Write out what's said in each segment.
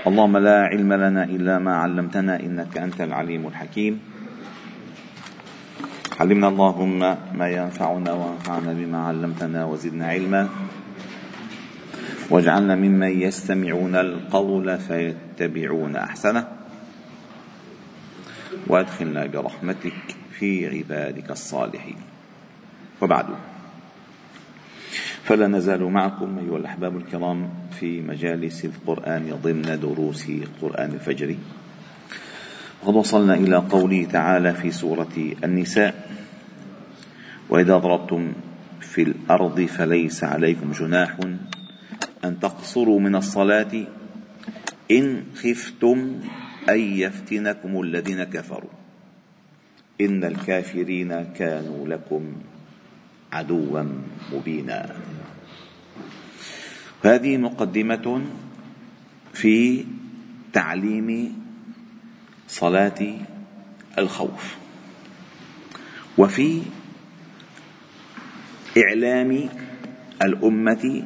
اللهم لا علم لنا إلا ما علمتنا إنك أنت العليم الحكيم. علمنا اللهم ما ينفعنا وانفعنا بما علمتنا وزدنا علما. واجعلنا ممن يستمعون القول فيتبعون أحسنه. وأدخلنا برحمتك في عبادك الصالحين. وبعد. فلا نزال معكم أيها الأحباب الكرام في مجالس القرآن ضمن دروس قرآن الفجر. وقد وصلنا إلى قوله تعالى في سورة النساء وإذا ضربتم في الأرض فليس عليكم جناح أن تقصروا من الصلاة إن خفتم أن يفتنكم الذين كفروا. إن الكافرين كانوا لكم عدوا مبينا. هذه مقدمة في تعليم صلاة الخوف وفي إعلام الأمة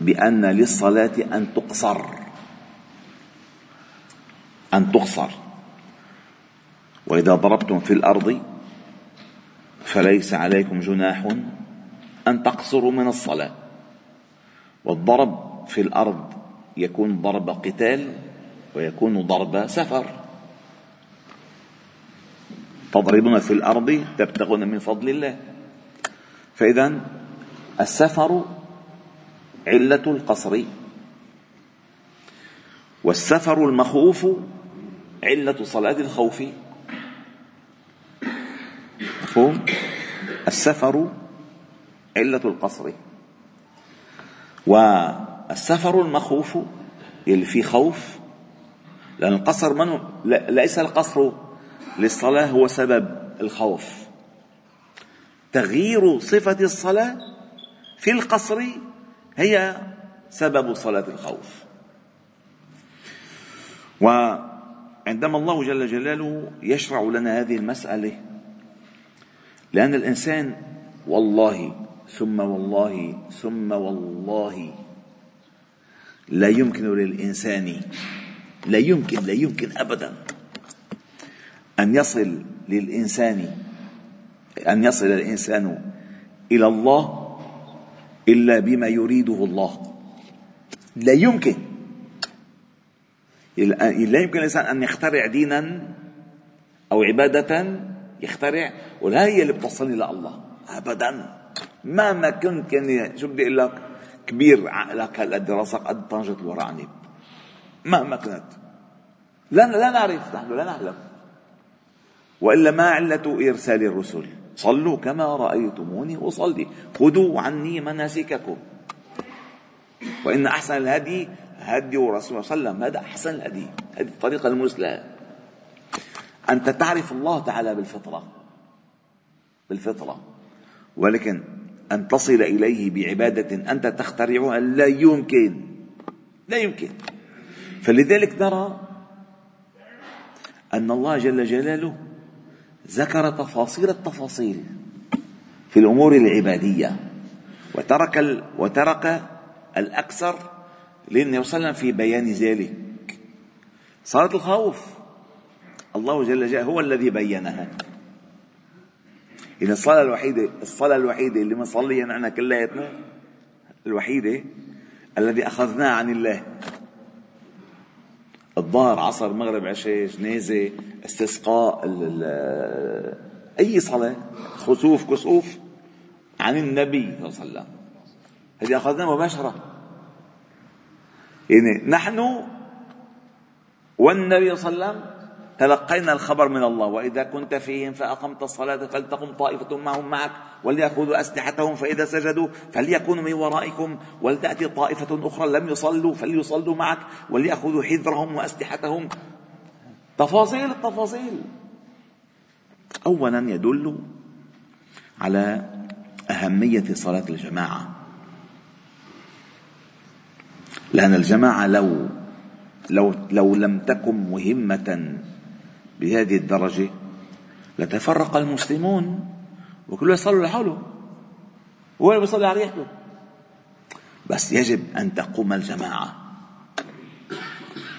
بأن للصلاة أن تقصر أن تقصر. وإذا ضربتم في الأرض فليس عليكم جناح أن تقصروا من الصلاة. والضرب في الأرض يكون ضرب قتال ويكون ضرب سفر. تضربون في الأرض تبتغون من فضل الله. فاذا السفر علة القصر. والسفر المخوف علة صلاة الخوف. مفهوم؟ السفر علة القصر. والسفر المخوف اللي فيه خوف لأن القصر من ليس القصر للصلاة هو سبب الخوف. تغيير صفة الصلاة في القصر هي سبب صلاة الخوف. وعندما الله جل جلاله يشرع لنا هذه المسألة لأن الإنسان والله ثم والله ثم والله. لا يمكن للإنسان لا يمكن لا يمكن أبدا أن يصل للإنسان أن يصل الإنسان إلى الله إلا بما يريده الله. لا يمكن. لا يمكن الإنسان أن يخترع دينا أو عبادة يخترع ولا هي اللي بتوصلني لله ابدا. مهما كنت يعني شو بدي أقول لك كبير عقلك هالقد راسك قد طنجة الورعنب مهما كنت. لا لا نعرف نحن لا نعلم. وإلا ما علة إرسال الرسل. صلوا كما رأيتموني أصلي. خذوا عني مناسككم. وإن أحسن الهدي هدي رسول الله صلى الله عليه وسلم. هذا أحسن الهدي. هذه الطريقة المثلى. أنت تعرف الله تعالى بالفطرة. بالفطرة. ولكن أن تصل إليه بعبادة أنت تخترعها لا يمكن لا يمكن. فلذلك نرى أن الله جل جلاله ذكر تفاصيل التفاصيل في الأمور العبادية وترك وترك الأكثر للنبي صلى الله عليه وسلم في بيان ذلك. صلاة الخوف الله جل جلاله هو الذي بينها. إذا الصلاة الوحيدة الصلاة الوحيدة اللي بنصليها نحن كلياتنا الوحيدة الذي أخذناها عن الله. الظهر عصر مغرب عشاء جنازة استسقاء أي صلاة خسوف كسوف عن النبي صلى الله عليه وسلم. هذه أخذناها مباشرة. يعني نحن والنبي صلى الله عليه وسلم تلقينا الخبر من الله. وإذا كنت فيهم فأقمت الصلاة فلتقم طائفة معهم معك وليأخذوا أسلحتهم فإذا سجدوا فليكونوا من ورائكم ولتأتي طائفة أخرى لم يصلوا فليصلوا معك وليأخذوا حذرهم وأسلحتهم. تفاصيل التفاصيل أولا يدل على أهمية صلاة الجماعة. لأن الجماعة لو لو لو لم تكن مهمة بهذه الدرجة لتفرق المسلمون وكل يصلوا لحاله. هو اللي بيصلي على ريحته. بس يجب أن تقوم الجماعة.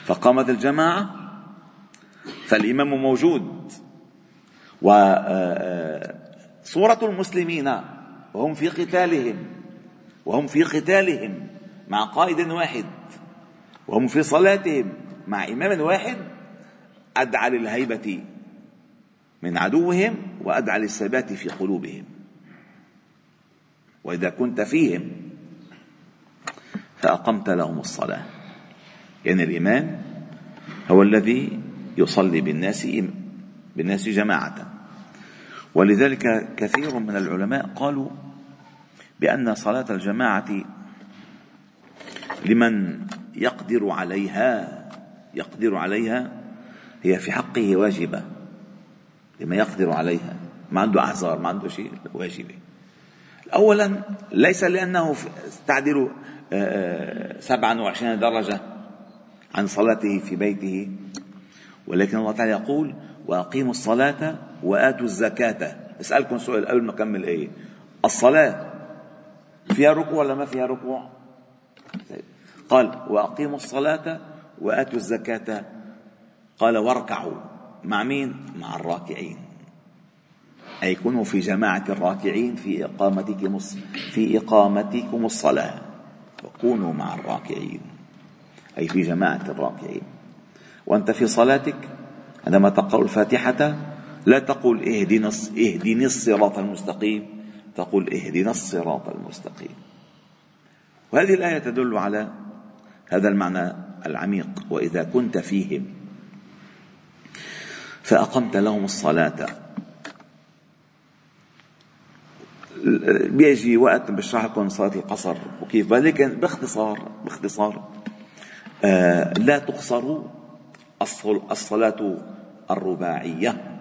فقامت الجماعة فالإمام موجود. وصورة المسلمين وهم في قتالهم وهم في قتالهم مع قائد واحد وهم في صلاتهم مع إمام واحد. أدعى للهيبة من عدوهم وأدعى للثبات في قلوبهم. وإذا كنت فيهم فأقمت لهم الصلاة. يعني الإمام هو الذي يصلي بالناس بالناس جماعة. ولذلك كثير من العلماء قالوا بأن صلاة الجماعة لمن يقدر عليها يقدر عليها هي في حقه واجبة لمن يقدر عليها. ما عنده أعذار ما عنده شيء واجبة. أولا ليس لأنه تعدل آه، آه، سبعا وعشرين درجة عن صلاته في بيته ولكن الله تعالى يقول وأقيموا الصلاة وآتوا الزكاة. أسألكم سؤال قبل ما أكمل إية. الصلاة فيها ركوع ولا ما فيها ركوع؟ قال وأقيموا الصلاة وآتوا الزكاة. قال واركعوا مع مين؟ مع الراكعين. أي كونوا في جماعة الراكعين في إقامتكم في إقامتكم الصلاة. وكونوا مع الراكعين. أي في جماعة الراكعين. وأنت في صلاتك؟ عندما تقرأ الفاتحة. لا تقول اهدنا اهدني الصراط المستقيم. تقول اهدنا الصراط المستقيم. وهذه الآية تدل على هذا المعنى العميق. وإذا كنت فيهم فأقمت لهم الصلاة. بيجي وقت بشرح لكم صلاة القصر وكيف ولكن باختصار باختصار آه لا تقصر الصلاة الرباعية.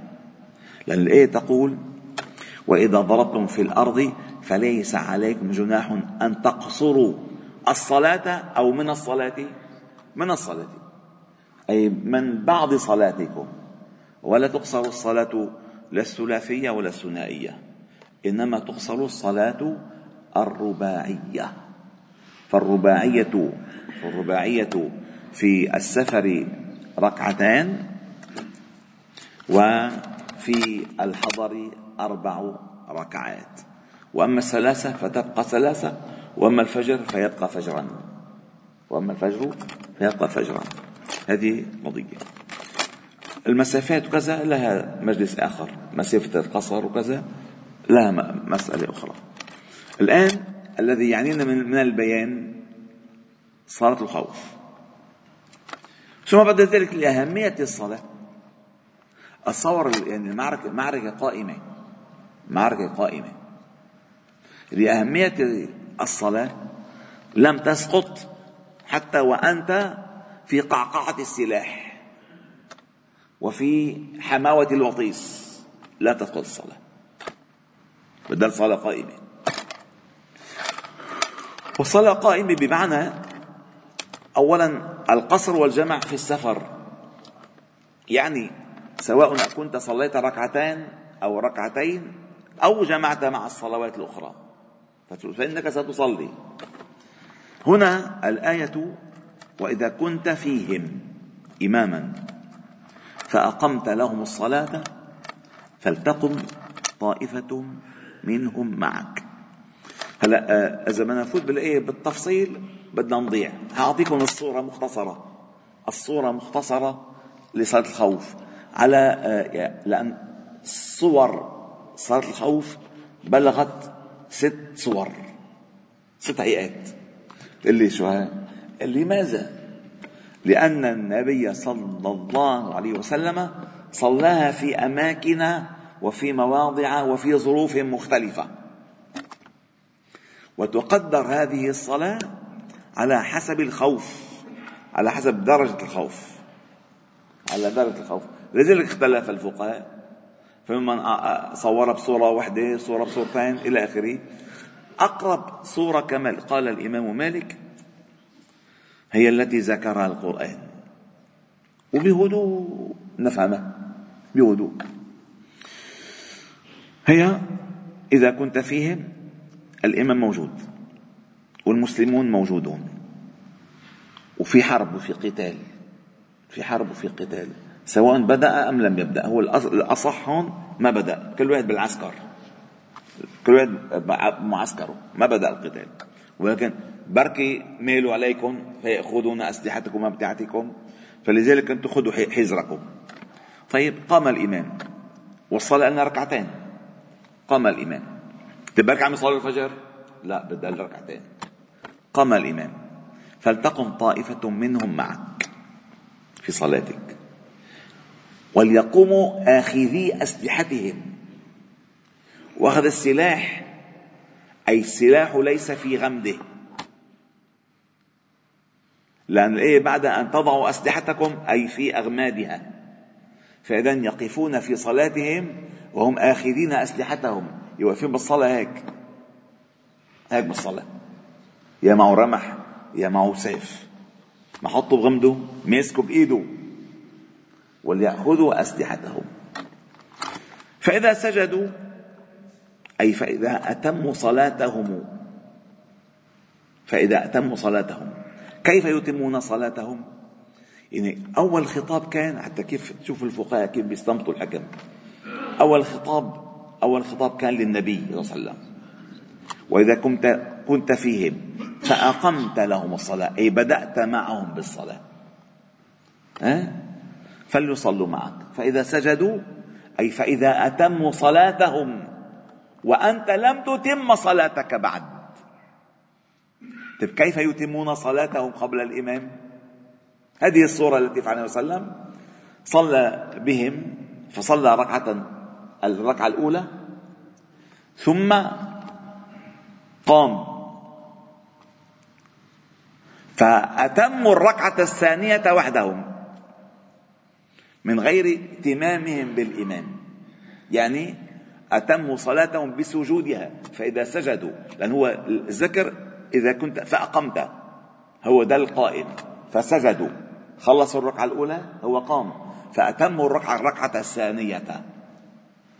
لأن الآية تقول وإذا ضربتم في الأرض فليس عليكم جناح أن تقصروا الصلاة أو من الصلاة من الصلاة. أي من بعض صلاتكم. ولا تقصر الصلاة لا الثلاثية ولا الثنائية إنما تقصر الصلاة الرباعية. فالرباعية الرباعية في السفر ركعتان وفي الحضر أربع ركعات. وأما الثلاثة فتبقى ثلاثة وأما الفجر فيبقى فجرا وأما الفجر فيبقى فجرا هذه قضية المسافات وكذا لها مجلس آخر مسافة القصر وكذا لها مسألة أخرى. الآن الذي يعنينا من البيان صلاة الخوف. ثم بعد ذلك لأهمية الصلاة الصور يعني المعركة معركة قائمة. معركة قائمة. لأهمية الصلاة لم تسقط حتى وأنت في قعقعة السلاح. وفي حماوة الوطيس. لا تسقط الصلاة. بدل صلاة قائمة. والصلاة قائمة بمعنى أولا القصر والجمع في السفر. يعني سواء كنت صليت ركعتين أو ركعتين أو جمعت مع الصلوات الأخرى. فإنك ستصلي. هنا الآية وإذا كنت فيهم إماما. فأقمت لهم الصلاة فلتقم طائفة منهم معك. هلا آه، إذا بدنا نفوت بالآية؟ بالتفصيل بدنا نضيع. هأعطيكم الصورة مختصرة. الصورة مختصرة لصلاة الخوف. على آه، لأن صور صلاة الخوف بلغت ست صور ست هيئات. اللي شو لماذا لأن النبي صلى الله عليه وسلم صلاها في أماكن وفي مواضع وفي ظروف مختلفة. وتقدر هذه الصلاة على حسب الخوف على حسب درجة الخوف على درجة الخوف. لذلك اختلف الفقهاء فمن صور بصورة واحدة صورة بصورتين إلى آخره. أقرب صورة كما قال الإمام مالك هي التي ذكرها القرآن. وبهدوء نفهمها بهدوء. هي إذا كنت فيهم الإمام موجود والمسلمون موجودون. وفي حرب وفي قتال في حرب وفي قتال سواء بدأ أم لم يبدأ. هو الأصح هون ما بدأ. كل واحد بالعسكر. كل واحد بمعسكره ما بدأ القتال. ولكن بركي ميلوا عليكم فيأخذون أسلحتكم وأمتعتكم فلذلك أنتم خذوا حذركم. طيب قام الإمام. وصل لنا ركعتين. قام الإمام. تبارك عم يصلي الفجر؟ لا بدل ركعتين قام الإمام. فلتقم طائفة منهم معك في صلاتك. وليقوموا آخذي أسلحتهم. وأخذ السلاح أي السلاح ليس في غمده. لأن الآية بعد أن تضعوا أسلحتكم أي في أغمادها. فإذا يقفون في صلاتهم وهم آخذين أسلحتهم. يوقفون بالصلاة هيك. هيك بالصلاة. يا معه رمح يا معه سيف. محطه بغمده ماسكه بإيده. وليأخذوا أسلحتهم. فإذا سجدوا أي فإذا أتموا صلاتهم. فإذا أتموا صلاتهم. كيف يتمون صلاتهم؟ يعني أول خطاب كان حتى كيف تشوف الفقهاء كيف بيستنبطوا الحكم. أول خطاب أول خطاب كان للنبي صلى الله عليه وسلم. وإذا كنت كنت فيهم فأقمت لهم الصلاة أي بدأت معهم بالصلاة. ها؟ فليصلوا معك. فإذا سجدوا أي فإذا أتموا صلاتهم وأنت لم تتم صلاتك بعد. طيب كيف يتمون صلاتهم قبل الإمام؟ هذه الصورة التي فعلها وسلم. صلى بهم فصلى ركعة الركعة الأولى ثم قام. فأتموا الركعة الثانية وحدهم من غير ائتمامهم بالإمام. يعني أتموا صلاتهم بسجودها فإذا سجدوا لأن هو الذكر إذا كنت فأقمت. هو ده القائم. فسجدوا. خلصوا الركعة الأولى هو قام. فأتموا الركعة الركعة الثانية.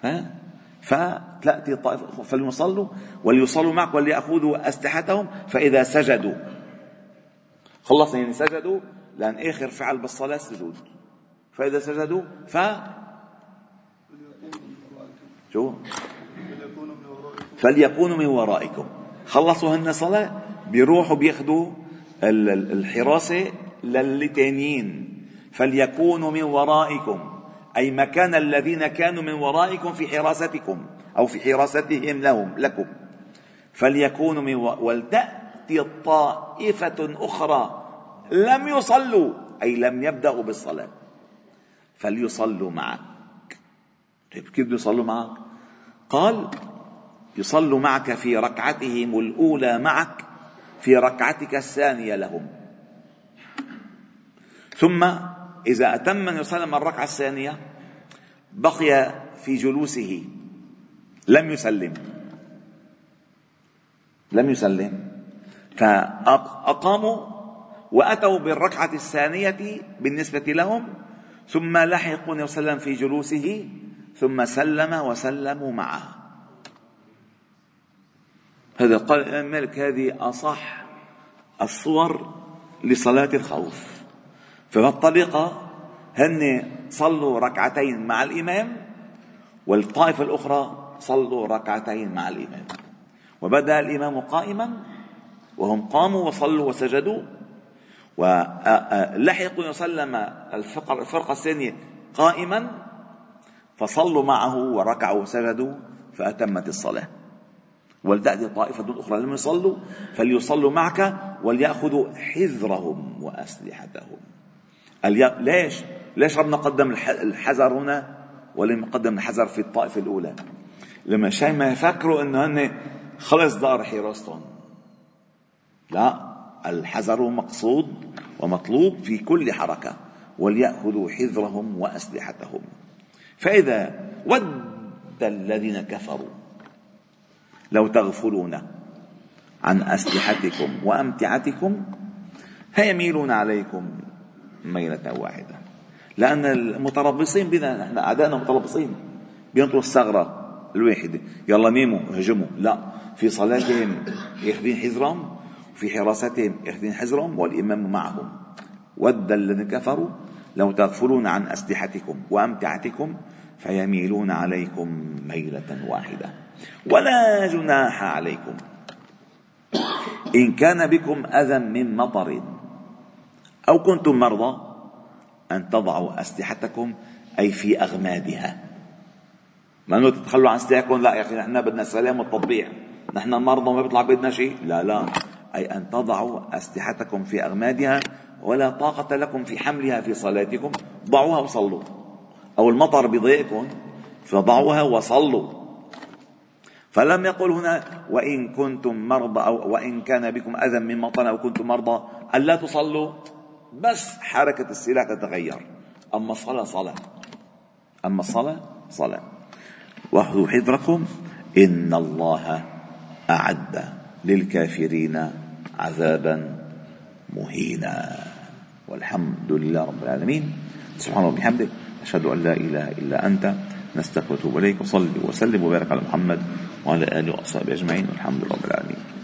ها؟ فتأتي الطائفة فليصلوا وليصلوا معك وليأخذوا أسلحتهم. فإذا سجدوا. خلص يعني سجدوا. لأن آخر فعل بالصلاة السجود. فإذا سجدوا ف شو؟ فليكونوا من ورائكم. خلصوا هن صلاة بيروحوا بياخذوا الحراسة للي تانيين. فليكونوا من ورائكم. أي مكان الذين كانوا من ورائكم في حراستكم أو في حراستهم لهم لكم. فليكونوا من و... ولتأتي طائفة أخرى. لم يصلوا. أي لم يبدأوا بالصلاة. فليصلوا معك. طيب كيف يصلوا معك؟ قال يصلوا معك في ركعتهم الأولى معك في ركعتك الثانية لهم. ثم إذا أتم من يسلم الركعة الثانية بقي في جلوسه. لم يسلم. لم يسلم. فأقاموا وأتوا بالركعة الثانية بالنسبة لهم ثم لحقوا النبي صلى الله عليه وسلم في جلوسه ثم سلم وسلموا معه. هذا قال الإمام مالك هذه أصح الصور لصلاة الخوف. فبهالطريقة هن صلوا ركعتين مع الإمام والطائفة الأخرى صلوا ركعتين مع الإمام. وبدأ الإمام قائما وهم قاموا وصلوا وسجدوا. ولحقوا يسلم الفرقة الثانية قائما فصلوا معه وركعوا وسجدوا فأتمت الصلاة. ولتأتي طائفة أخرى لم يصلوا فليصلوا معك وليأخذوا حذرهم وأسلحتهم ليش؟ ليش ربنا قدم الحذر هنا ولم يقدم الحذر في الطائفة الأولى؟ لما شيء ما يفكروا إنه هن خلص دار حراستهم لا الحذر مقصود ومطلوب في كل حركة وليأخذوا حذرهم وأسلحتهم فإذا ود الذين كفروا لو تغفلون عن أسلحتكم وأمتعتكم فيميلون عليكم ميلة واحدة. لأن المتربصين بنا نحن أعدائنا متربصين. بينطروا الثغرة الواحدة يلا ميموا هجموا. لا في صلاتهم ياخذين حذرهم في حراستهم ياخذين حذرهم والإمام معهم. ود الذين كفروا لو تغفلون عن أسلحتكم وأمتعتكم فيميلون عليكم ميلة واحدة. ولا جناح عليكم. إن كان بكم أذى من مطر أو كنتم مرضى أن تضعوا أسلحتكم أي في أغمادها. ما أنه تتخلوا عن سلاحكم؟ لا يا أخي نحن بدنا السلام والتطبيع. نحن مرضى وما بيطلع بدنا شيء. لا لا. أي أن تضعوا أسلحتكم في أغمادها ولا طاقة لكم في حملها في صلاتكم. ضعوها وصلوا. أو المطر بضيقكم فضعوها وصلوا. فلم يقل هنا وإن كنتم مرضى أو وإن كان بكم أذى من مطر أو كنتم مرضى ألا تصلوا. بس حركة السلاح تتغير. أما الصلاة صلاة. أما الصلاة صلاة. واخذوا حذركم. إن الله أعد للكافرين عذابا مهينا. والحمد لله رب العالمين. سبحانه وبحمده أشهد أن لا إله إلا أنت. نستغفرك وإليك وصلي وسلم وبارك على محمد وعلى آله وأصحابه أجمعين والحمد لله رب العالمين.